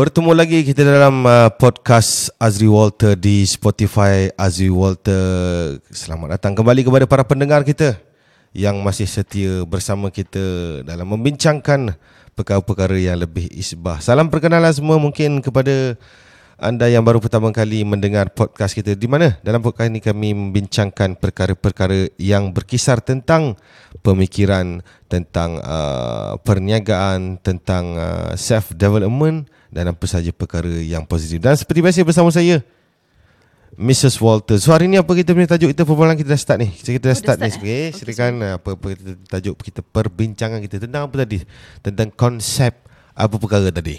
Bertemu lagi kita dalam uh, podcast Azri Walter di Spotify Azri Walter. Selamat datang kembali kepada para pendengar kita yang masih setia bersama kita dalam membincangkan perkara-perkara yang lebih isbah. Salam perkenalan semua mungkin kepada anda yang baru pertama kali mendengar podcast kita di mana dalam podcast ini kami membincangkan perkara-perkara yang berkisar tentang pemikiran tentang uh, perniagaan tentang uh, self development dan apa saja perkara yang positif. Dan seperti biasa bersama saya Mrs. Walter. So hari ni apa kita punya tajuk kita perbualan kita dah start ni. Kita dah Oh, start dah ni start, sikit. eh? Okay, Silakan apa apa kita tajuk kita perbincangan kita tentang apa tadi? Tentang konsep apa perkara tadi?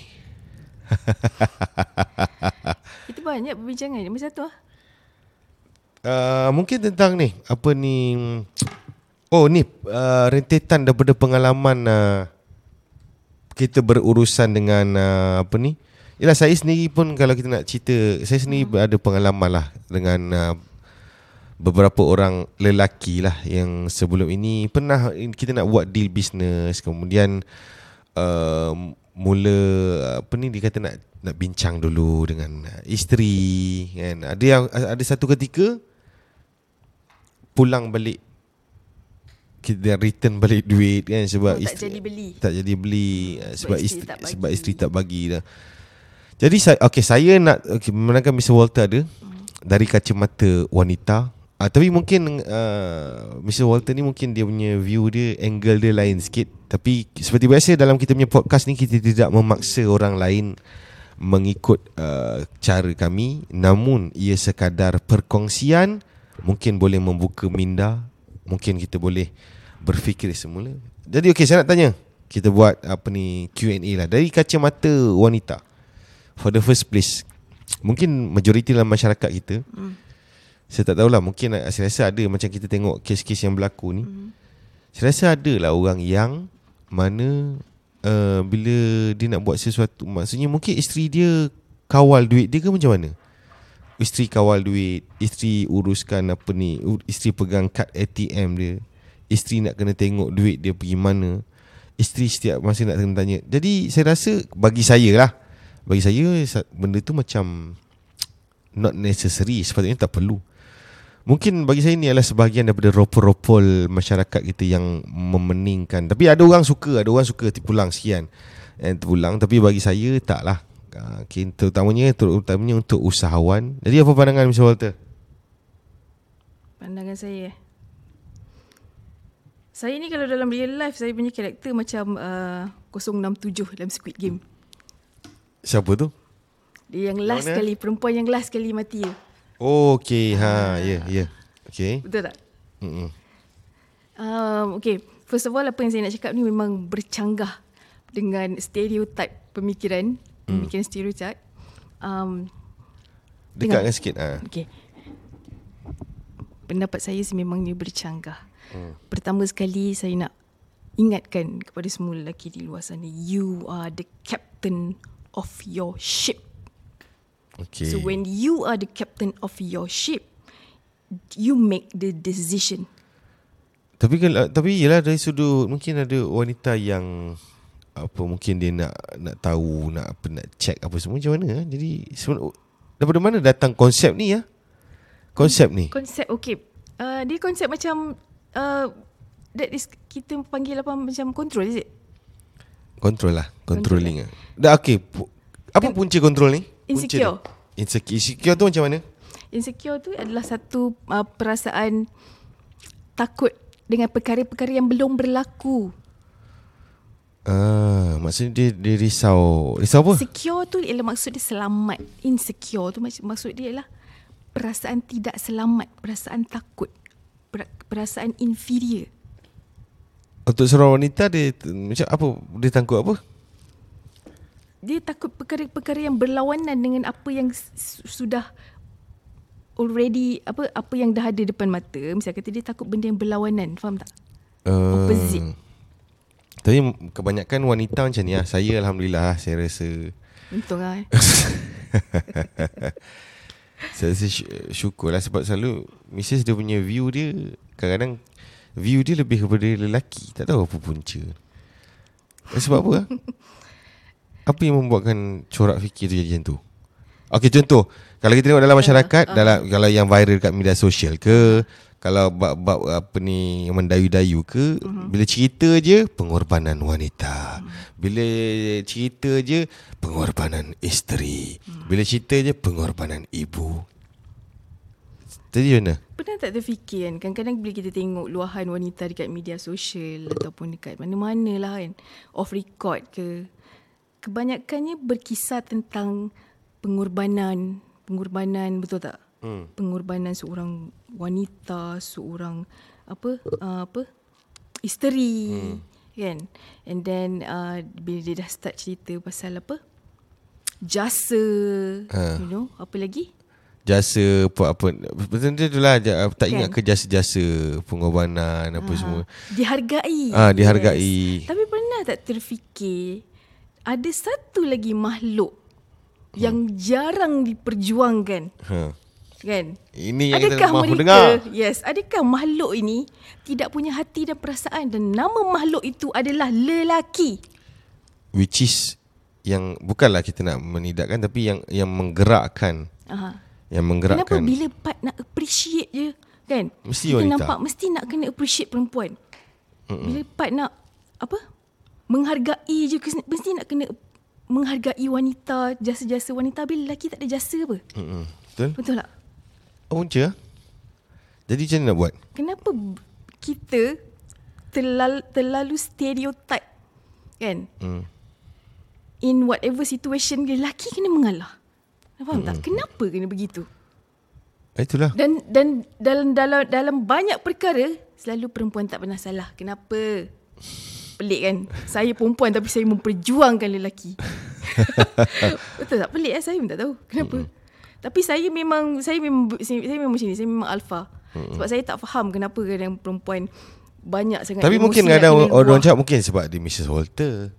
Itu banyak perbincangan Masa tu lah Uh, mungkin tentang ni apa ni oh ni uh, rentetan daripada pengalaman uh, kita berurusan dengan uh, apa ni? Yalah saya sendiri pun kalau kita nak cerita saya sendiri hmm. ada pengalaman lah dengan uh, beberapa orang lelaki lah yang sebelum ini pernah kita nak buat deal business. Kemudian uh, mula apa ni dia kata nak nak bincang dulu dengan isteri kan? Ada yang ada satu ketika pulang balik kita return balik duit kan sebab Oh, tak isteri jadi beli. tak jadi beli uh, sebab, Sebab isteri isteri, tak sebab isteri tak bagi dah. Jadi saya okey saya nak okay, menangkan Mr Walter ada dari kacamata wanita. Uh, tapi mungkin uh, Mr Walter ni mungkin dia punya view dia angle dia lain sikit. Tapi seperti biasa dalam kita punya podcast ni kita tidak memaksa orang lain mengikut uh, cara kami. Namun ia sekadar perkongsian. Mungkin boleh membuka minda mungkin kita boleh berfikir semula. Jadi okey saya nak tanya. Kita buat apa ni Q&A lah. Dari kacamata wanita for the first place mungkin majoriti dalam masyarakat kita Hmm. saya tak tahulah mungkin saya rasa ada macam kita tengok kes-kes yang berlaku ni. Hmm. saya rasa ada lah orang yang mana uh, bila dia nak buat sesuatu maksudnya mungkin isteri dia kawal duit dia ke macam mana isteri kawal duit isteri uruskan apa ni isteri pegang kad ATM dia isteri nak kena tengok duit dia pergi mana isteri setiap masa nak kena tanya jadi saya rasa bagi saya lah bagi saya sa- benda tu macam not necessary sepatutnya tak perlu Mungkin bagi saya ni adalah sebahagian daripada ropol-ropol masyarakat kita yang memeningkan. Tapi ada orang suka, ada orang suka terpulang sekian. And terpulang tapi bagi saya taklah. Uh, okay, terutamanya terutamanya untuk usahawan. Jadi apa pandangan Mr. Walter? Pandangan saya. Saya ni kalau dalam real life Saya punya karakter macam uh, 067 dalam Squid Game Siapa tu? Dia yang last Mana? sekali Perempuan yang last sekali mati tu Oh, okay. Ha, ya, yeah, ya. Yeah. Okay. Betul tak? Mm-mm. Um, okay First of all apa yang saya nak cakap ni Memang bercanggah Dengan stereotip pemikiran Pemikiran stereotip um, Dekatkan sikit. Ha. Okay. Pendapat saya sememangnya bercanggah. Hmm. Pertama sekali saya nak ingatkan kepada semua lelaki di luar sana. You are the captain of your ship. Okay. So when you are the captain of your ship, you make the decision. Tapi kalau tapi yalah dari sudut mungkin ada wanita yang apa mungkin dia nak nak tahu nak apa nak check apa semua macam mana eh? jadi daripada mana datang konsep ni ya konsep ni Konsep okay. Uh, dia konsep macam uh, that is kita panggil apa macam control is it? control lah controlling ah dah okey apa punca control ni Insecure. insecure insecure tu macam mana Insecure tu adalah satu uh, perasaan takut dengan perkara-perkara yang belum berlaku. Ah maksudnya dia dia risau risau apa Secure tu ialah maksud dia selamat. Insecure tu maksud, maksud dia ialah perasaan tidak selamat, perasaan takut, per- perasaan inferior. untuk seorang wanita dia macam apa dia takut apa Dia takut perkara-perkara yang berlawanan dengan apa yang sudah already apa apa yang dah ada depan mata. Misal kata dia takut benda yang berlawanan, faham tak? Uh, Opposite. Tapi kebanyakan wanita macam ni lah. Saya Alhamdulillah saya rasa Untung lah eh. Saya rasa sy- syukur lah sebab selalu Mrs dia punya view dia Kadang-kadang View dia lebih kepada lelaki Tak tahu apa punca Eh, Sebab apa lah Apa yang membuatkan corak fikir tu jadi macam tu? Okey contoh, kalau kita tengok dalam masyarakat, uh, uh. dalam kalau yang viral kat media sosial ke, kalau bab-bab apa ni mendayu-dayu ke, uh-huh. bila cerita je pengorbanan wanita. Uh-huh. Bila cerita je pengorbanan isteri. Uh-huh. Bila cerita je pengorbanan ibu. Jadi mana? Pernah tak terfikir kan Kadang-kadang bila kita tengok Luahan wanita dekat media sosial Ataupun dekat mana-mana lah kan Off record ke Kebanyakannya berkisah tentang Pengorbanan Pengorbanan betul tak? Hmm. Pengorbanan seorang wanita Seorang Apa uh, Apa Isteri hmm. Kan And then uh, Bila dia dah start cerita Pasal apa Jasa uh. You know Apa lagi jasa apa apa betul tu lah tak ingat kan? ke jasa-jasa pengorbanan apa ha. semua dihargai ah ha, dihargai yes. tapi pernah tak terfikir ada satu lagi makhluk hmm. yang jarang diperjuangkan ha. Kan ini yang adakah kita mahu dengar yes adakah makhluk ini tidak punya hati dan perasaan dan nama makhluk itu adalah lelaki which is yang bukanlah kita nak menidakkan tapi yang yang menggerakkan Aha yang menggerakkan. Kenapa bila part nak appreciate je kan? Mesti kita wanita. nampak mesti nak kena appreciate perempuan. Mm-mm. Bila part nak apa? Menghargai je mesti nak kena menghargai wanita, jasa-jasa wanita bila lelaki tak ada jasa apa? Mm-mm. Betul? Betul tak? Oh, punca. Jadi macam mana nak buat? Kenapa kita terlalu, terlalu stereotype kan? Mm. In whatever situation, lelaki kena mengalah. Faham hmm. tak? Kenapa kena begitu? Itulah. Dan dan dalam dalam dalam banyak perkara selalu perempuan tak pernah salah. Kenapa? Pelik kan? Saya perempuan tapi saya memperjuangkan lelaki. Betul tak? Pelik kan? Saya pun tak tahu. Kenapa? Hmm. Tapi saya memang saya memang saya, saya memang macam ni. Saya memang alfa. Hmm. Sebab saya tak faham kenapa kadang perempuan banyak sangat Tapi mungkin kadang orang cakap mungkin sebab dia Mrs. Walter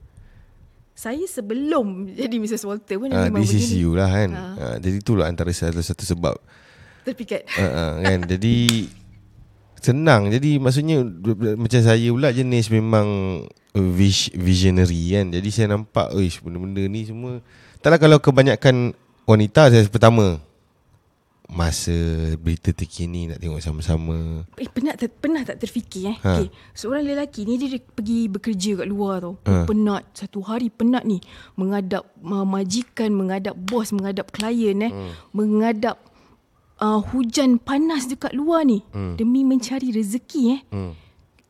saya sebelum jadi Mrs. Walter pun uh, memang begini. you lah kan. Uh. Uh, jadi itulah antara salah satu sebab. Terpikat. Uh, uh, kan. jadi senang. Jadi maksudnya macam saya pula jenis memang visionary kan. Jadi saya nampak, oish benda-benda ni semua. Taklah kalau kebanyakan wanita saya pertama masa berita terkini nak tengok sama-sama. Eh pernah tak pernah tak terfikir eh. Ha. Okay. Seorang lelaki ni dia pergi bekerja kat luar tau. Ha. Penat satu hari penat ni menghadap uh, majikan, menghadap bos, menghadap klien eh, hmm. menghadap uh, hujan panas dekat luar ni hmm. demi mencari rezeki eh. Hmm.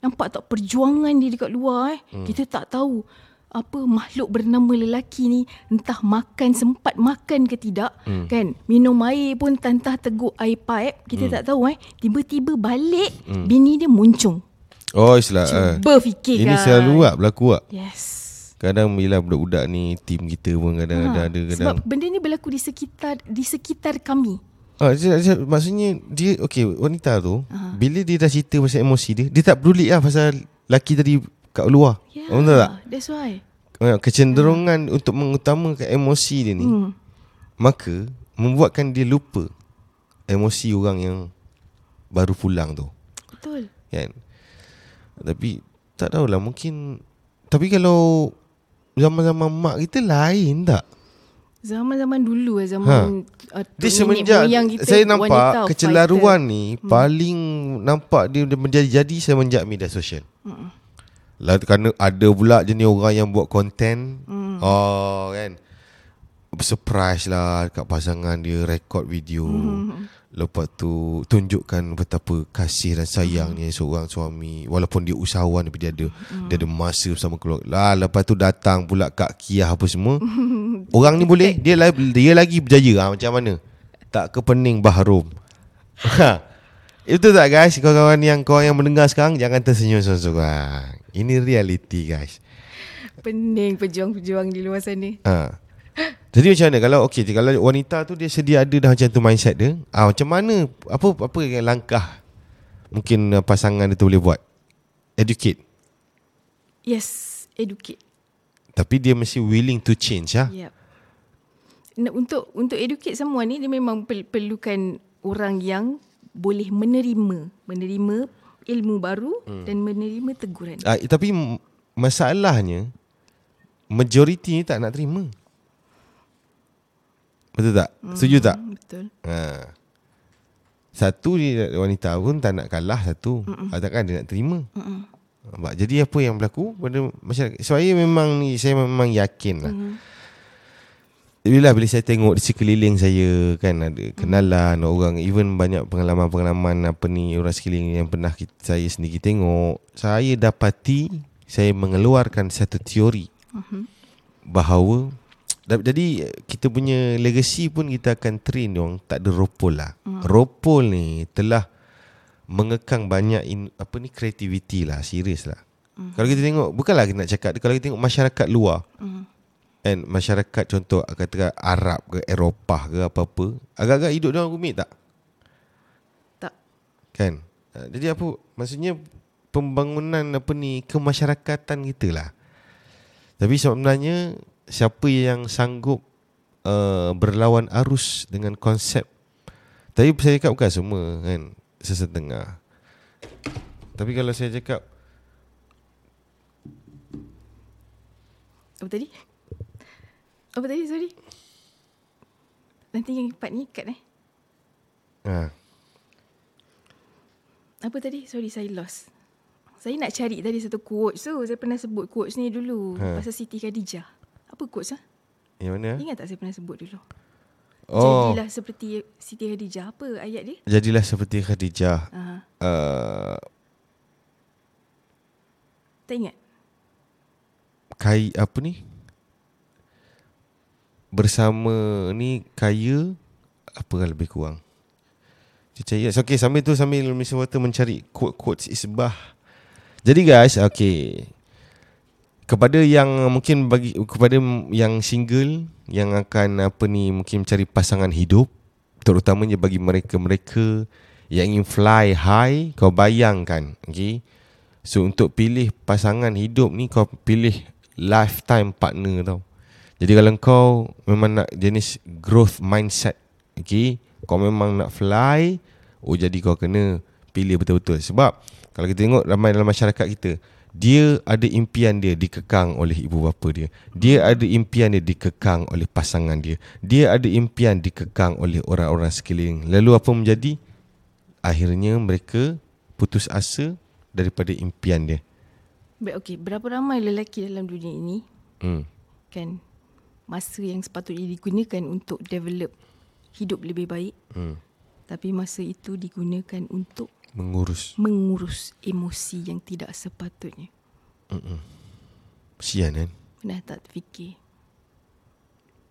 Nampak tak perjuangan dia dekat luar eh. Hmm. Kita tak tahu apa makhluk bernama lelaki ni entah makan sempat makan ke tidak hmm. kan? Minum air pun tantah teguk air pipe kita hmm. tak tahu eh? Tiba-tiba balik hmm. bini dia muncung. Oh istilah cuba uh, fikir ini kan. selalu buat berlaku tak yes. Kadang bila budak-budak ni tim kita pun kadang ha, ada kadang. Sebab benda ni berlaku di sekitar di sekitar kami. Ah, maksudnya dia okey wanita tu uh bila dia dah cerita pasal emosi dia dia tak peduli lah pasal laki tadi kat luar. Yeah, Betul tak? That's why. Kecenderungan hmm. untuk mengutamakan emosi dia ni hmm. maka membuatkan dia lupa emosi orang yang baru pulang tu. Betul. Kan? Tapi tak tahulah mungkin tapi kalau zaman-zaman mak kita lain tak? Zaman-zaman dulu eh zaman ha. uh, dia semenjak kita saya nampak kecelaruan ni hmm. paling nampak dia menjadi-jadi semenjak media sosial. Hmm. Lah kerana ada pula jenis orang yang buat konten. Mm. Oh kan. Surprise lah kat pasangan dia record video. Mm. Lepas tu tunjukkan betapa kasih dan sayangnya mm. seorang suami walaupun dia usahawan tapi dia ada mm. dia ada masa bersama keluarga. Lah lepas tu datang pula Kak Kia apa semua. orang ni boleh dia dia lagi berjaya ha, macam mana? Tak kepening bahrum. Ha. Itu tak guys Kawan-kawan yang Kau yang mendengar sekarang Jangan tersenyum seorang-seorang Ini reality guys Pening pejuang-pejuang di luar sana ha. Jadi macam mana Kalau okay, kalau wanita tu Dia sedia ada dah macam tu mindset dia ha, Macam mana Apa apa yang langkah Mungkin uh, pasangan dia tu boleh buat Educate Yes Educate Tapi dia mesti willing to change ya? Yep. Untuk untuk educate semua ni Dia memang perlukan Orang yang boleh menerima menerima ilmu baru hmm. dan menerima teguran. Uh, tapi masalahnya majoriti ni tak nak terima. Betul tak? Setuju tak? Hmm, Betul. Ha. Satu dia wanita pun tak nak kalah satu. Mm-mm. Takkan dia nak terima. Mm-mm. Nampak? Jadi apa yang berlaku pada masyarakat? Saya memang ni saya memang yakin lah. Mm. Bila bila saya tengok di sekeliling saya kan ada kenalan orang even banyak pengalaman-pengalaman apa ni orang sekeliling yang pernah kita, saya sendiri tengok saya dapati saya mengeluarkan satu teori Mhm. bahawa jadi kita punya legacy pun kita akan train orang tak ada ropol lah. Hmm. Ropol ni telah mengekang banyak in, apa ni creativity lah, serius lah. Hmm. Kalau kita tengok bukanlah kita nak cakap kalau kita tengok masyarakat luar And masyarakat contoh katakan Arab ke Eropah ke apa-apa, agak-agak hidup dia orang rumit tak? Tak. Kan? Ha, Jadi apa maksudnya pembangunan apa ni kemasyarakatan kita lah. Tapi sebenarnya siapa yang sanggup uh, berlawan arus dengan konsep Tapi saya cakap bukan semua kan Sesetengah Tapi kalau saya cakap Apa tadi? Apa tadi? Sorry. Nanti yang part ni cut eh. ha, Apa tadi? Sorry, saya lost. Saya nak cari tadi satu quotes tu. Saya pernah sebut quotes ni dulu. Ha. Pasal Siti Khadijah. Apa quotes ah? Yang mana? Ingat tak saya pernah sebut dulu? Oh Jadilah seperti Siti Khadijah. Apa ayat dia? Jadilah seperti Khadijah uh, Tak ingat? Kai apa ni Bersama ni Kaya Apa kan lebih kurang? Cicaya Okay sambil tu Sambil Mr. Water mencari Quote-quotes isbah. Jadi guys Okay. Kepada yang mungkin bagi kepada yang single yang akan apa ni mungkin mencari pasangan hidup terutamanya bagi mereka-mereka yang ingin fly high kau bayangkan okey so untuk pilih pasangan hidup ni kau pilih lifetime partner tau jadi kalau kau memang nak jenis growth mindset okey kau memang nak fly oh jadi kau kena pilih betul-betul sebab kalau kita tengok ramai dalam masyarakat kita dia ada impian dia dikekang oleh ibu bapa dia. Dia ada impian dia dikekang oleh pasangan dia. Dia ada impian dikekang oleh orang-orang sekeliling. Lalu apa menjadi? Akhirnya mereka putus asa daripada impian dia. Baik, okey. Berapa ramai lelaki dalam dunia ini Hmm. kan masa yang sepatutnya digunakan untuk develop hidup lebih baik Hmm. tapi masa itu digunakan untuk Mengurus. mengurus emosi yang tidak sepatutnya. Sian kan? Pernah tak terfikir?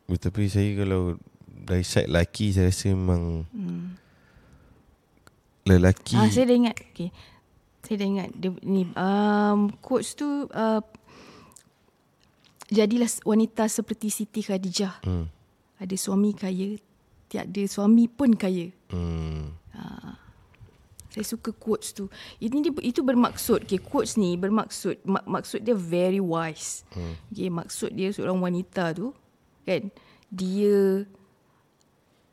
Tapi saya kalau dari side lelaki saya rasa memang Hmm. lelaki Ah, saya dah ingat. Okay. Saya dah ingat. Dia, ni, um, quotes tu, uh, jadilah wanita seperti Siti Khadijah. hmm. Ada suami kaya, tiada suami pun kaya. Hmm. Saya suka quotes tu. Ini dia, itu bermaksud, okay, quotes ni bermaksud, mak, maksud dia very wise. Hmm. Okay, maksud dia seorang wanita tu, kan, dia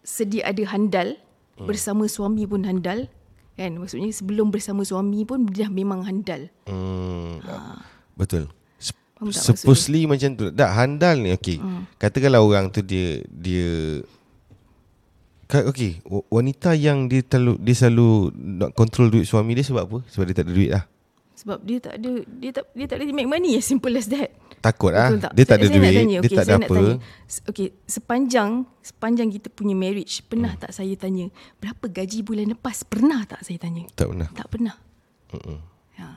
sedia ada handal, hmm. bersama suami pun handal, kan. Maksudnya sebelum bersama suami pun dia dah memang handal. Hmm. Betul. Sep- Faham tak Supposedly macam tu. Tak handal ni okey. Hmm. Katakanlah orang tu dia dia Okey, wa- wanita yang dia terlalu dia selalu nak control duit suami dia sebab apa? Sebab dia tak ada duit lah. Sebab dia tak ada, dia tak dia tak ada make money as simple as that. Takut. Betul tak? Dia tak ada Saya- saya nak duit, tanya, dia okey, tak ada apa. Okey, sepanjang sepanjang kita punya marriage, pernah tak saya tanya, berapa gaji bulan lepas? Pernah tak saya tanya? Tak pernah. Tak pernah. Mm-mm. Ya.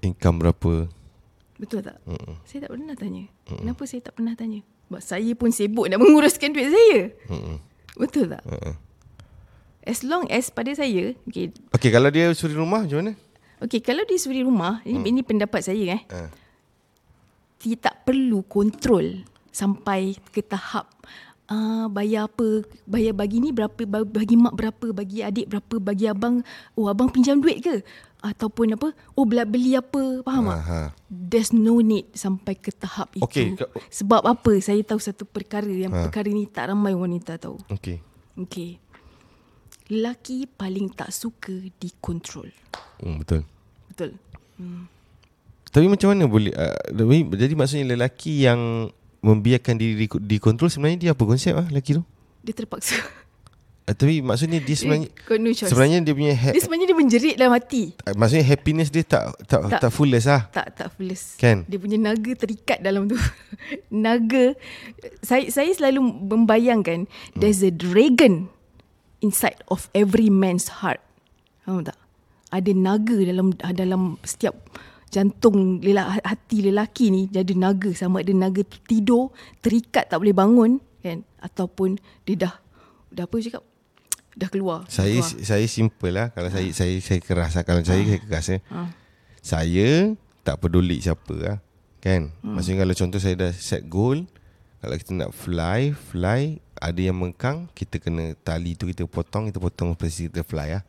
Income berapa? Betul tak? Mm-mm. Saya tak pernah tanya. Kenapa saya tak pernah tanya? Sebab saya pun sibuk nak menguruskan duit saya. Mm-mm. Betul tak? Uh-uh. As long as pada saya, okey, Okey, kalau dia suri rumah macam mana? okey kalau di suri rumah, ini, ini pendapat saya eh. Uh. dia tak perlu kontrol sampai ke tahap uh, bayar apa, bayar bagi ni berapa, ba- bagi mak berapa, bagi adik berapa, bagi abang, oh abang pinjam duit ke? Ataupun apa, oh bela beli apa, faham tak? There's no need sampai ke tahap itu. Okey, ke- Sebab apa? Saya tahu satu perkara yang Ha. perkara ni tak ramai wanita tahu. Okey. Okey. Lelaki paling tak suka dikontrol. Hmm, betul. Betul. Tapi macam mana boleh uh, Jadi maksudnya lelaki yang Membiarkan diri di- dikontrol Sebenarnya dia apa konsep ah lelaki tu Dia terpaksa. uh, Tapi maksudnya dia sebenarnya Dia got no choice. Sebenarnya dia punya ha- Dia sebenarnya dia menjerit dalam hati. uh, Maksudnya happiness dia tak Tak, tak. Tak. fullest lah Tak tak fullest. Kan? Dia punya naga terikat dalam tu. naga saya saya selalu membayangkan there's a dragon inside of every man's heart. Faham tak? Ada naga dalam dalam setiap jantung lela, hati lelaki ni dia ada naga sama ada naga tidur terikat tak boleh bangun kan ataupun dia dah dah apa cakap dah keluar Saya keluar. saya simple lah. Kalau saya saya saya keras lah. Kalau saya saya keras eh. Ah. Saya tak peduli siapa lah Kan? Maksudnya kalau contoh saya dah set goal Kalau kita nak fly Fly Ada yang mengkang Kita kena tali tu kita potong Kita potong Pasti kita fly lah.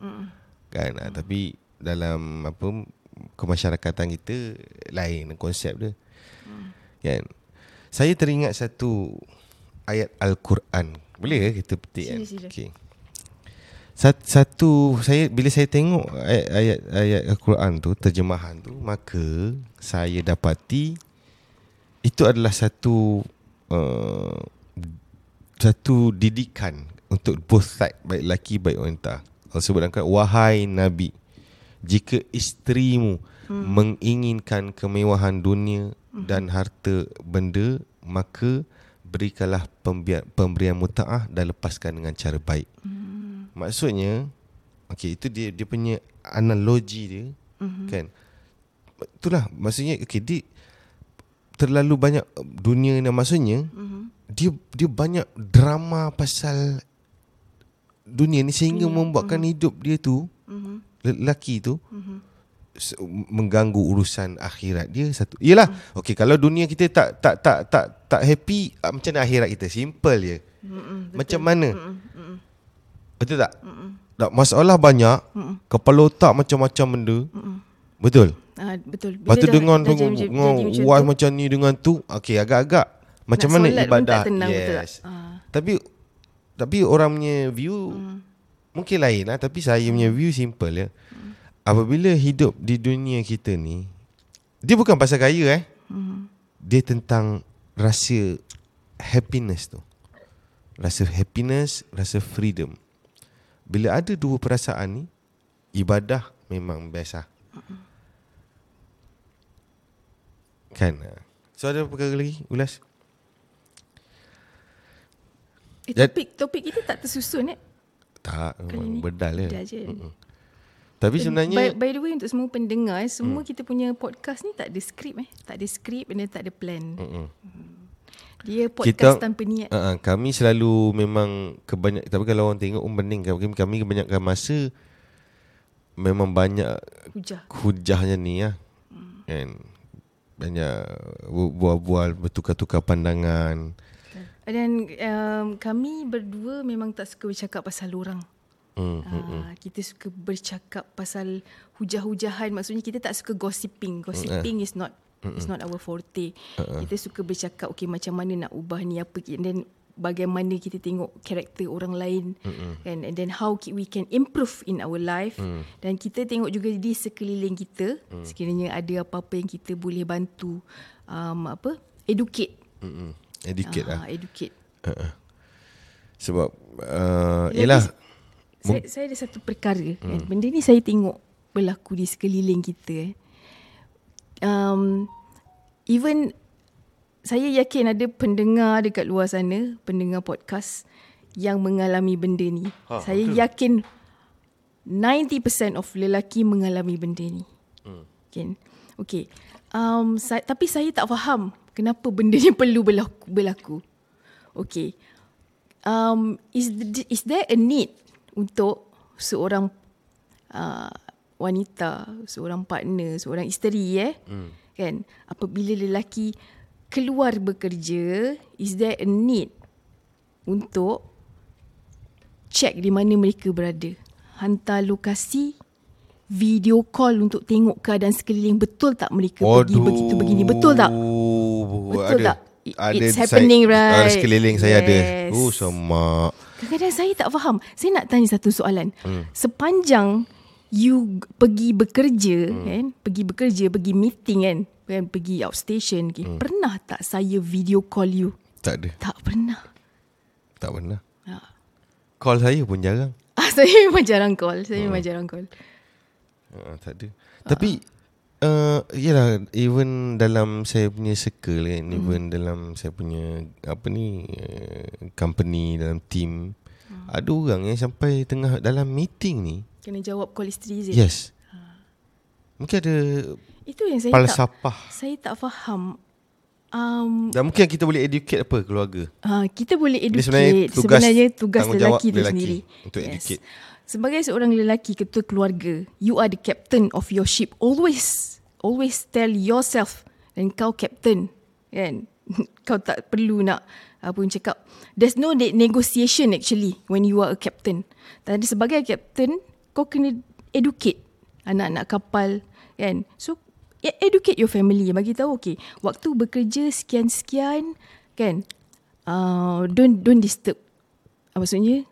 Kan? Ah, Tapi Dalam Apa Kemasyarakatan kita Lain konsep dia. Kan? Saya teringat satu Ayat Al-Quran. Boleh ke kita petik kan? Sila, sila. okay. Sat- Satu saya bila saya tengok ayat ayat, ayat Al-Quran tu terjemahan tu maka saya dapati itu adalah satu uh, satu didikan untuk both side baik lelaki baik wanita. Allah sebut dalam wahai nabi jika isterimu hmm. menginginkan kemewahan dunia hmm. dan harta benda maka berikanlah pemberian, pemberian mutaah dan lepaskan dengan cara baik. Hmm. Maksudnya okey itu dia dia punya analogi dia hmm. kan. Itulah maksudnya okey dia terlalu banyak dunia ni maksudnya hmm. dia dia banyak drama pasal dunia ni sehingga hmm. membuatkan hmm. hidup dia tu hmm. lelaki tu hmm. mengganggu urusan akhirat dia satu. Iyalah, hmm. okey kalau dunia kita tak tak tak tak tak happy ah, macam mana akhirat kita? Simple je. Hmm, macam mana? Hmm, Betul tak? Hmm. Tak masalah banyak. Hmm. Kepala otak macam-macam benda. Hmm. Betul. Ah, betul. Lepas tu dah- dengan dah jadi- jadi dengan macam wah tu, macam ni dengan tu, okey agak-agak macam Nak mana ibadah? tak tenang, betul tak? yes. Ah. Tapi tapi orang punya view Hmm. mungkin lain lah tapi saya punya view simple ya. Hmm. Apabila hidup di dunia kita ni dia bukan pasal kaya eh. Hmm. Dia tentang rasa happiness tu. Rasa happiness, rasa freedom. Bila ada dua perasaan ni ibadah memang best lah. Kan? So ada perkara lagi ulas? Eh, Jad- topik topik kita tak tersusun eh. Tak, memang berdal je. Mm-mm. Tapi sebenarnya by, by the way untuk semua pendengar eh, semua hmm. kita punya podcast ni tak ada skrip eh. Tak ada skrip dan tak ada plan. Mm-mm. Dia podcast Kita- tanpa niat. Uh, kami selalu memang kebanyak tapi kalau orang tengok um, bening kami, kami kebanyakan masa memang banyak Hujah. hujahnya ni lah. Hmm. Kan? Banyak bu- bual-bual bertukar-tukar pandangan. Dan um, kami berdua memang tak suka bercakap pasal orang. Hmm. Uh, kita suka bercakap pasal hujah-hujahan. Maksudnya kita tak suka gossiping. Gossiping is not is not our forte. Kita suka bercakap okay macam mana nak ubah ni apa and then bagaimana kita tengok karakter orang lain kan and then how we can improve in our life dan kita tengok juga di sekeliling kita sekiranya ada apa-apa yang kita boleh bantu um, apa educate Mm-mm. Educate lah. Ah, educate Sebab uh, Yelah saya, saya ada satu perkara hmm. kan. Benda ni saya tengok berlaku di sekeliling kita. Eh. Um, even saya yakin ada pendengar dekat luar sana, pendengar podcast yang mengalami benda ni. Ha, saya betul. yakin 90% of lelaki mengalami benda ni. Hmm. Kan? Okay. Um, sa- tapi saya tak faham kenapa benda ni perlu berlaku. berlaku. Okay. Um, is, th- is there a need untuk seorang uh, wanita, seorang partner, seorang isteri eh, hmm. kan? Apabila lelaki keluar bekerja, is there a need untuk check di mana mereka berada? Hantar lokasi, video call untuk tengok keadaan sekeliling betul tak mereka pergi begitu begini, betul tak? Betul ada, tak? It- it's happening, Ada right? sekeliling saya ada. Yes. Oh semak. Kadang-kadang saya tak faham. Saya nak tanya satu soalan. Hmm. Sepanjang you pergi bekerja hmm. kan, pergi bekerja, pergi meeting kan, kan pergi outstation okay. hmm. pernah tak saya video call you Tak ada. tak pernah Tak pernah. ha. Call saya pun jarang. ah, saya memang jarang call saya memang jarang call Uh, tak ada. Tapi uh, yalah even dalam saya punya circle kan, hmm. even dalam saya punya apa ni uh, company dalam team hmm. ada orang yang sampai tengah dalam meeting ni. Kena jawab call isteri Zee Yes. Mungkin ada itu yang saya tak falsafah. saya tak faham. Um, Dan mungkin kita boleh educate apa keluarga. uh, kita boleh Dia educate. sebenarnya tugas- sebenarnya tugas lelaki tu lelaki sendiri. untuk educate. sebagai seorang lelaki ketua keluarga you are the captain of your ship. Always always tell yourself dan kau captain kan? Kau tak perlu nak apa yang cakap. There's no ne- negotiation actually when you are a captain. Dan sebagai captain kau kena educate anak-anak kapal kan? So e- educate your family bagi tahu okay waktu bekerja sekian-sekian kan? Uh, don't don't disturb. Apa maksudnya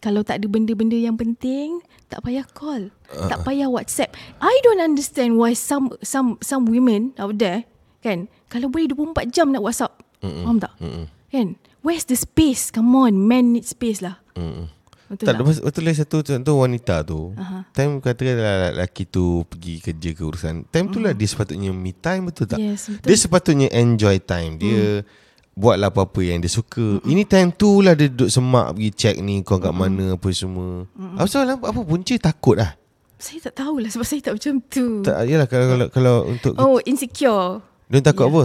kalau tak ada benda-benda yang penting tak payah call uh. tak payah whatsapp. I don't understand why some some some women out there kan? Kalau boleh 24 jam nak whatsapp. Mm-mm. faham tak? Mm-mm. kan? Where's the space? Come on men need space lah. Mm-mm. Betul tak, tak, lepas, betul lah satu contoh wanita tu. Uh-huh. Time katakanlah lelaki tu pergi kerja ke urusan. Time tu lah dia sepatutnya me time betul tak? Yes, betul. Dia sepatutnya enjoy time. Dia buatlah apa-apa yang dia suka. Ini time tu lah dia duduk semak pergi check ni kau kat mana apa semua. Apa soalan apa punca takut lah. saya tak tahulah sebab saya tak macam tu Tak yalah kalau kalau, kalau untuk oh insecure dia takut apa?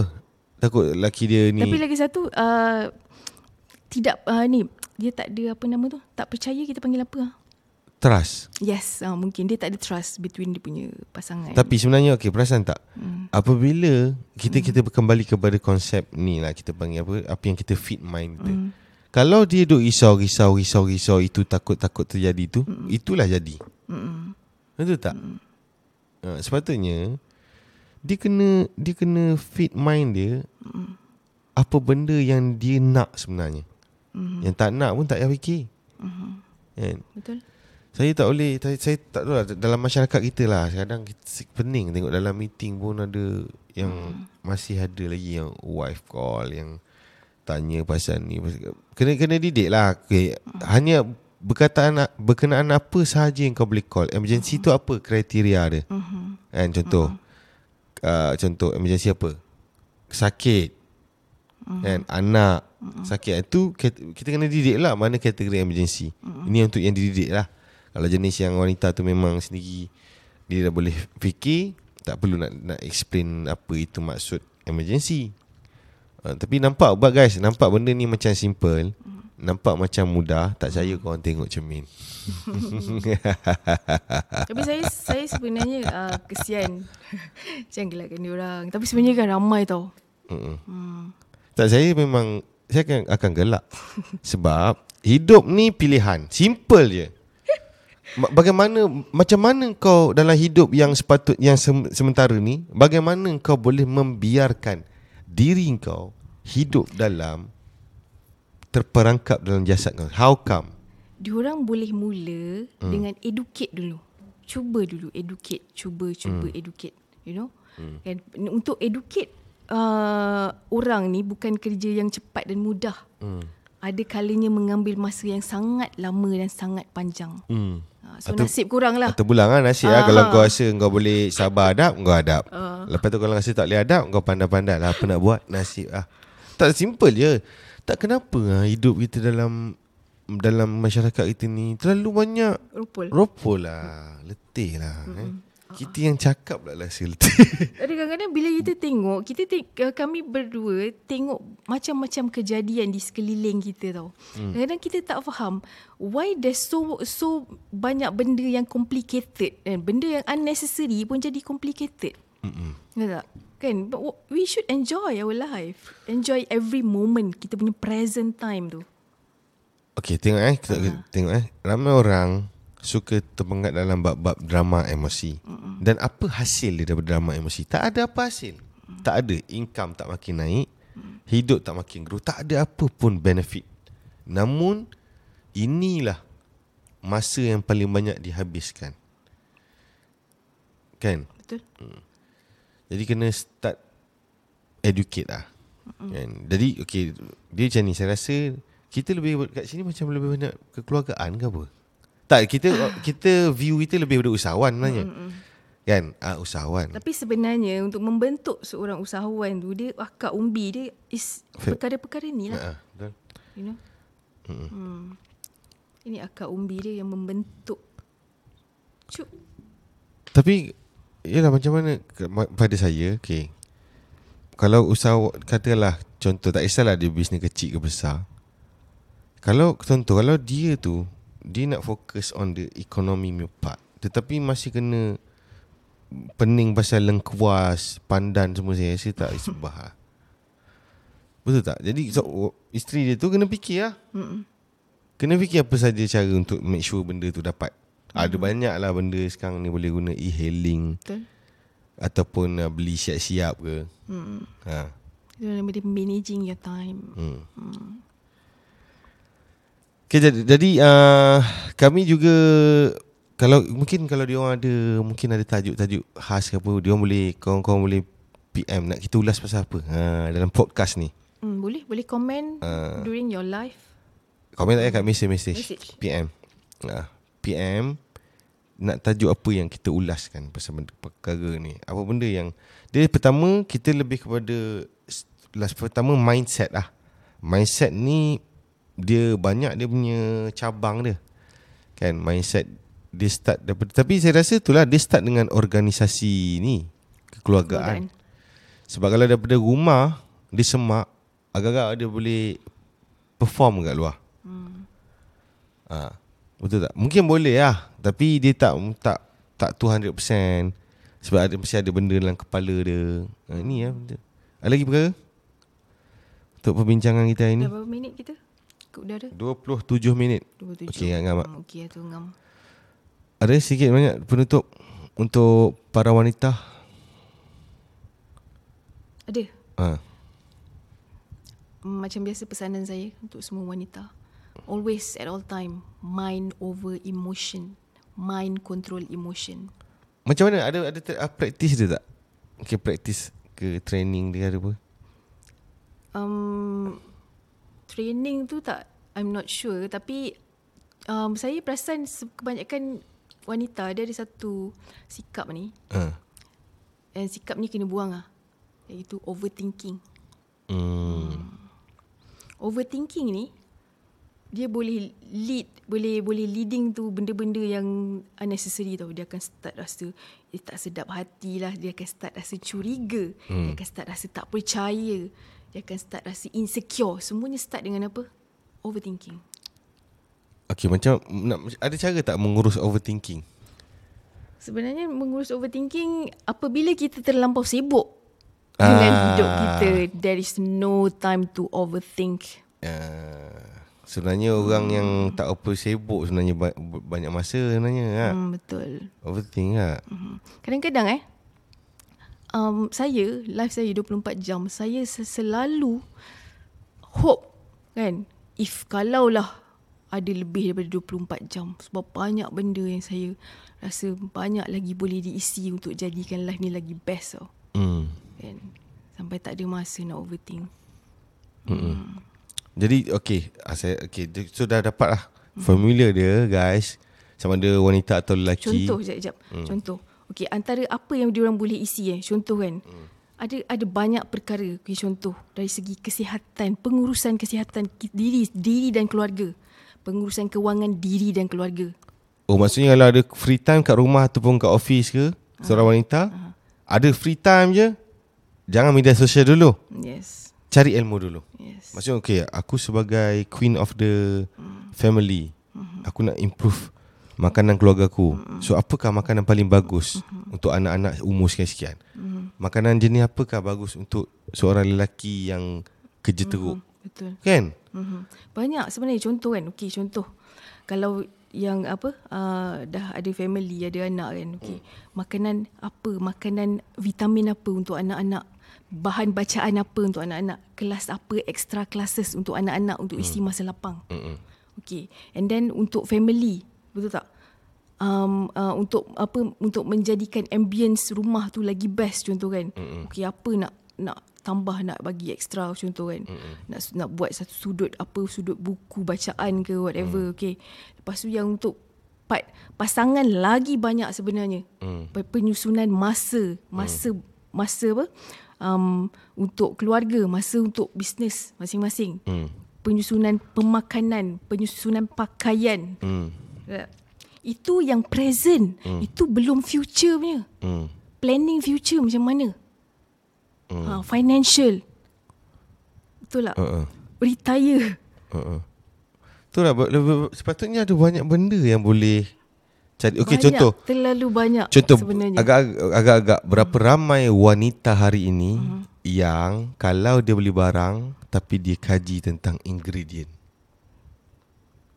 Takut lelaki dia ni. Tapi lagi satu uh, tidak uh, ni dia tak ada apa nama tu tak percaya kita panggil apa trust. yes uh, mungkin dia tak ada trust between dia punya pasangan Tapi sebenarnya okey perasan tak? Hmm. Apabila kita hmm. kita kembali kepada konsep ni lah kita panggil apa apa yang kita fit mind kita. Hmm. Kalau dia duk risau risau risau risau itu takut-takut terjadi tu, hmm. itulah jadi. Mm-mm. Betul tak? Hmm. Uh, sepatutnya dia kena dia kena fit mind dia hmm. apa benda yang dia nak sebenarnya. Hmm. Yang tak nak pun tak payah fikir. Mhm. Kan? betul Saya tak boleh saya, saya tak tahu lah dalam masyarakat kita lah kadang kita pening tengok dalam meeting pun ada yang hmm. masih ada lagi yang wife call yang tanya pasal ni kena kena didik lah okay. Hmm. hanya berkataan berkenaan apa sahaja yang kau boleh call emergency Hmm. tu apa kriteria dia Mhm. kan contoh uh, contoh emergency apa sakit Hmm. kan anak sakit. Itu kita, kena didik lah mana kategori emergency. Hmm. ini untuk yang dididik lah. Kalau jenis yang wanita tu memang sendiri dia dah boleh fikir tak perlu nak nak explain apa itu maksud emergency. Uh, tapi nampak buat guys nampak benda ni macam simple nampak macam mudah tak saya korang tengok cermin. Tapi saya saya sebenarnya uh, kesian. Jangan gelakkan orang. Tapi sebenarnya kan ramai tau. Mm-mm. hmm. Tak saya memang Saya akan, akan gelak Sebab Hidup ni pilihan Simple je Ma- Bagaimana Macam mana kau Dalam hidup yang sepatut Yang sem- sementara ni Bagaimana kau boleh membiarkan Diri kau Hidup dalam Terperangkap dalam jasad kau How come Diorang boleh mula hmm. dengan educate dulu. Cuba dulu educate, cuba cuba hmm. educate, you know. Hmm. And untuk educate uh, orang ni bukan kerja yang cepat dan mudah. hmm. Ada kalanya mengambil masa yang sangat lama dan sangat panjang. Hmm. Uh, so Atau- nasib kurang lah. Atau bulang lah nasib lah Ah. Kalau kau rasa kau boleh sabar adab Kau adab Lepas tu kalau rasa tak boleh adab Kau pandai-pandai lah Apa nak buat Nasib lah Tak simple je Tak kenapa lah Hidup kita dalam Dalam masyarakat kita ni Terlalu banyak Rupul. Ropol lah Letih lah eh. Kita yang cakap lah letih Ada kadang-kadang bila kita tengok, kita te- uh, kami berdua tengok macam-macam kejadian di sekeliling kita tau. Hmm. Kadang-kadang kita tak faham why there's so so banyak benda yang complicated dan benda yang unnecessary pun jadi complicated. Mm-mm. Tak? Kan? But we should enjoy our life. Enjoy every moment kita punya present time tu. Okay tengok eh kita, uh-huh. Tengok eh Ramai orang Suka terpengat dalam bab-bab drama emosi uh-uh. Dan apa hasil dia daripada drama emosi Tak ada apa hasil uh-uh. Tak ada Income tak makin naik uh-uh. Hidup tak makin grow Tak ada apa pun benefit Namun Inilah Masa yang paling banyak dihabiskan Kan Betul? Jadi kena start educate lah. Kan? Jadi okay, dia macam ni saya rasa kita lebih kat sini macam lebih banyak kekeluargaan ke apa? Tak, kita kita view kita lebih pada usahawan sebenarnya. Kan? Ah usahawan. Tapi sebenarnya untuk membentuk seorang usahawan tu dia akak umbi dia is perkara-perkara ni lah. Betul. You know. Hmm. Ini akak umbi dia yang membentuk. Cuk. Tapi Yalah macam mana Pada saya Okay Kalau usaha Katalah Contoh tak kisahlah dia bisnes kecil ke besar Kalau Contoh Kalau dia tu Dia nak fokus on the economy punya part Tetapi masih kena Pening pasal lengkuas Pandan semua saya rasa tak isbah lah. Betul tak? Jadi so, Isteri dia tu kena fikir lah Mm-mm. Kena fikir apa saja cara untuk make sure benda tu dapat Ada banyak lah benda sekarang ni boleh guna e-hailing Betul. Ataupun uh, beli siap-siap ke Hmm. ha. Itu dia managing your time. hmm. Okay, jadi, jadi uh, kami juga kalau mungkin kalau dia orang ada mungkin ada tajuk-tajuk khas ke apa, dia orang boleh kawan-kawan boleh PM nak kita ulas pasal apa ha, dalam podcast ni. Hmm, boleh boleh komen Ah. during your live. Komen tak ya kat message-message Message. PM ha, PM Nak tajuk apa yang kita ulaskan Pasal benda, perkara ni Apa benda yang Dia pertama Kita lebih kepada Last pertama mindset lah Mindset ni Dia banyak dia punya cabang dia Kan mindset Dia start daripada Tapi saya rasa itulah Dia start dengan organisasi ni Kekeluargaan sebab kalau daripada rumah Dia semak Agak-agak dia boleh Perform kat luar Hmm. ha, Betul tak? Mungkin boleh lah Tapi dia tak Tak tak 200% Sebab ada, mesti ada benda dalam kepala dia ha, Ini lah benda Ada lagi perkara? Untuk perbincangan kita hari ni Dah berapa minit kita? Ke udara? 27 minit 27. Okey, ngam, Mak. Hmm, Okey tu ngam. Ada sikit banyak penutup Untuk para wanita Ada. ha. Macam biasa pesanan saya untuk semua wanita. Always at all time mind over emotion. Mind control emotion. Macam mana? Ada ada ter- uh, practice dia tak? Okay, practice ke training dia ada apa? Um, training tu tak I'm not sure tapi um, saya perasan kebanyakan wanita dia ada satu sikap ni Ha. dan sikap ni kena buang ah iaitu overthinking. Hmm. Overthinking ni dia boleh lead boleh boleh leading tu benda-benda yang unnecessary tau dia akan start rasa eh, tak sedap hati lah dia akan start rasa curiga hmm. dia akan start rasa tak percaya dia akan start rasa insecure semuanya start dengan apa overthinking Okay, macam nak, ada cara tak mengurus overthinking? sebenarnya mengurus overthinking apabila kita terlampau sibuk dengan Ah. hidup kita there is no time to overthink Uh, sebenarnya orang yang tak apa sibuk sebenarnya ba- banyak masa sebenarnya ha. hmm, betul Overthink lah. Mhm. Kadang-kadang eh um, saya live saya 24 jam saya se- selalu hope kan if kalaulah ada lebih daripada 24 jam sebab banyak benda yang saya rasa banyak lagi boleh diisi untuk jadikan live ni lagi best tau Hmm. kan sampai tak ada masa nak overthink Jadi okay, ah, saya okay, so dah dapat lah formula dia guys. Sama ada wanita atau lelaki. Contoh sekejap. Hmm. Contoh. Okey, antara apa yang diorang boleh isi eh. Contoh kan. Hmm. Ada ada banyak perkara. Okey, contoh dari segi kesihatan, pengurusan kesihatan diri diri dan keluarga. Pengurusan kewangan diri dan keluarga. Oh maksudnya kalau ada free time kat rumah ataupun kat office ke seorang wanita, ada free time je, jangan media sosial dulu. Yes. Cari ilmu dulu. Yes. Maksudnya okay, aku sebagai queen of the family, aku nak improve makanan keluarga aku. So apakah makanan paling bagus untuk anak-anak umur sekian-sekian? Makanan jenis apakah bagus untuk seorang lelaki yang kerja teruk? Betul. Kan? Mm-hmm. Banyak sebenarnya contoh kan. Okey, contoh. Kalau yang apa uh, dah ada family, ada anak kan. Okey. Makanan apa? Makanan vitamin apa untuk anak-anak? Bahan bacaan apa untuk anak-anak? Kelas apa extra classes untuk anak-anak untuk isi masa lapang? Mm-mm. Okey. And then untuk family, betul tak? Um, uh, untuk apa untuk menjadikan ambience rumah tu lagi best contoh kan. Mm-hmm. Okey, apa nak nak tambah nak bagi extra contoh kan. Mm-hmm. Nak nak buat satu sudut apa sudut buku bacaan ke whatever mm. okay. Lepas tu yang untuk part pasangan lagi banyak sebenarnya. Mm. Penyusunan masa, masa mm. masa apa? Um, untuk keluarga, masa untuk bisnes masing-masing. Mm. Penyusunan pemakanan, penyusunan pakaian. Mm. Itu yang present. Mm. Itu belum future punya. Mm. Planning future macam mana? Mm. Ha, financial. Betul tak? Uh-uh. Retire. Uh-uh. Betul lah. Sepatutnya ada banyak benda yang boleh cari. Okey, contoh. Terlalu banyak contoh, sebenarnya. Agak-agak berapa hmm. ramai wanita hari ini hmm. yang kalau dia beli barang tapi dia kaji tentang ingredient.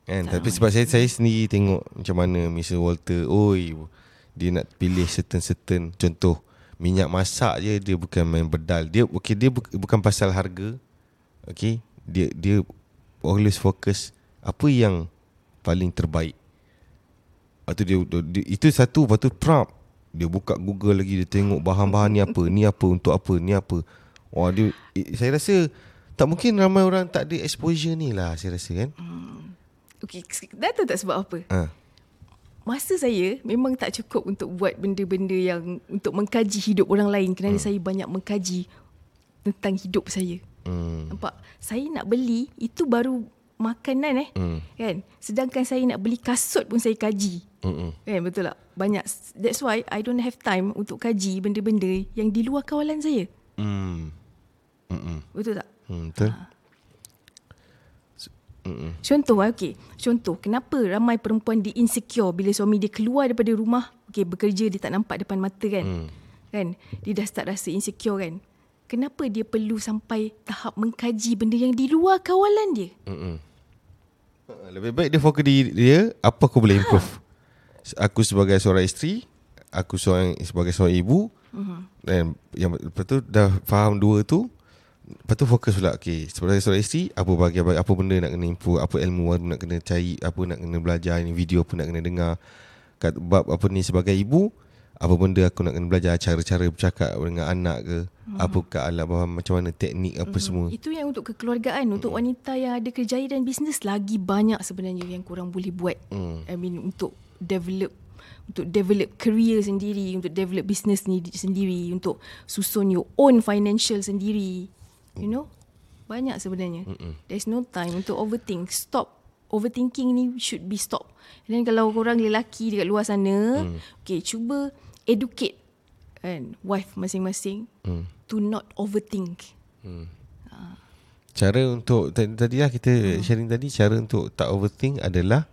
Kan? Tapi sebab saya saya sendiri tengok macam mana Mr. Walter, oi dia nak pilih certain-certain contoh minyak masak je dia bukan main bedal. Dia okey dia bu, bukan pasal harga. Okey, dia dia always fokus apa yang paling terbaik. Atau dia, dia itu satu lepas tu prompt dia buka Google lagi dia tengok bahan-bahan ni apa, ni apa untuk apa, ni apa. Wah dia saya rasa tak mungkin ramai orang tak ada exposure ni lah saya rasa kan. Hmm. Okey, dah tahu tak sebab apa? Ha. Masa saya memang tak cukup untuk buat benda-benda yang untuk mengkaji hidup orang lain kerana hmm. saya banyak mengkaji tentang hidup saya. Hmm. Nampak? Saya nak beli itu baru makanan eh. Hmm. Kan? Sedangkan saya nak beli kasut pun saya kaji. Hmm. Kan betul tak? Banyak that's why I don't have time untuk kaji benda-benda yang di luar kawalan saya. Hmm. Hmm. Betul tak? Hmm, betul. Ha. Mm-mm. Contoh okey. Contoh kenapa ramai perempuan di insecure bila suami dia keluar daripada rumah, okey bekerja dia tak nampak depan mata kan. Mm. Kan? Dia dah start rasa insecure kan. Kenapa dia perlu sampai tahap mengkaji benda yang di luar kawalan dia? Mm-mm. Ha, lebih baik dia fokus di dia apa aku boleh improve. Ha. Aku sebagai seorang isteri, aku seorang sebagai seorang ibu mm-hmm. dan yang lepas tu dah faham dua tu Lepas tu fokus pula Okay Sebagai seorang isteri Apa bahagian Apa benda nak kena improve Apa ilmu baru nak kena cari Apa nak kena belajar Ini video apa nak kena dengar Kat bab apa ni Sebagai ibu Apa benda aku nak kena belajar Cara-cara bercakap Dengan anak ke hmm. Apakah alat bahan Macam mana teknik Apa hmm. semua Itu yang untuk kekeluargaan Untuk hmm. wanita yang ada kerjaya dan bisnes Lagi banyak sebenarnya Yang kurang boleh buat hmm. I mean untuk Develop untuk develop career sendiri untuk develop business ni sendiri untuk susun your own financial sendiri You know Banyak sebenarnya Mm-mm. There's no time Untuk overthink Stop Overthinking ni Should be stop Dan kalau korang lelaki Dekat luar sana mm. Okay cuba Educate Kan Wife masing-masing mm. To not overthink mm. ha. Cara untuk Tadi lah kita mm. sharing tadi Cara untuk tak overthink adalah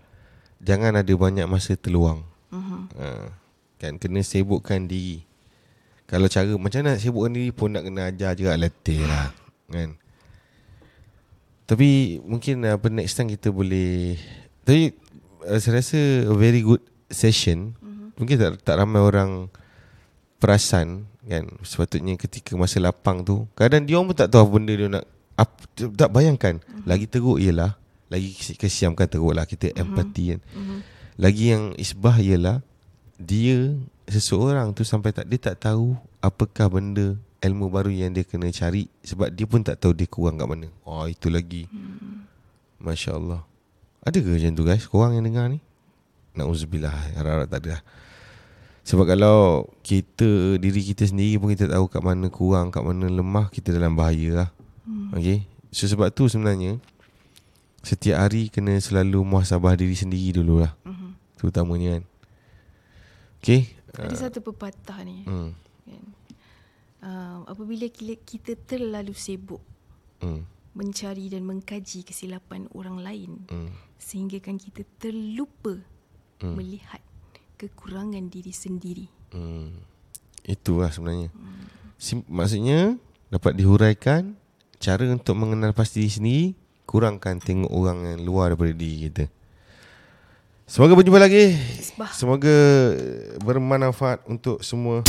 Jangan ada banyak masa terluang mm-hmm. ha. Kan kena sibukkan diri kalau cara macam nak sibukkan diri pun nak kena ajar juga letih lah kan tapi mungkin apa uh, next time kita boleh tapi uh, saya rasa a very good session mm-hmm. mungkin tak tak ramai orang perasan kan sepatutnya ketika masa lapang tu kadang dia pun tak tahu apa benda dia nak ap, tak bayangkan mm-hmm. lagi teruk ialah lagi kesiam kan teruk lah kita mm-hmm. empati kan mm-hmm. lagi yang isbah ialah dia seseorang tu sampai tak dia tak tahu apakah benda ilmu baru yang dia kena cari sebab dia pun tak tahu dia kurang kat mana. Oh itu lagi. Hmm. Masya Allah. Ada ke macam tu guys? Korang yang dengar ni? Na'udzubillah. Harap-harap tak ada lah. Sebab kalau kita, diri kita sendiri pun kita tahu kat mana kurang, kat mana lemah, kita dalam bahaya lah. Hmm. Okay? So sebab tu sebenarnya, setiap hari kena selalu muhasabah diri sendiri dulu lah. Hmm. Terutamanya kan. Okay? Ada uh, satu pepatah ni. Hmm uh, apabila kita terlalu sibuk mm. mencari dan mengkaji kesilapan orang lain mm. sehingga kan kita terlupa mm. melihat kekurangan diri sendiri. Mm. Itulah sebenarnya. Mm. Sim- maksudnya dapat dihuraikan cara untuk mengenal pasti diri sendiri kurangkan tengok orang yang luar daripada diri kita. Semoga berjumpa lagi. Semoga bermanfaat untuk semua.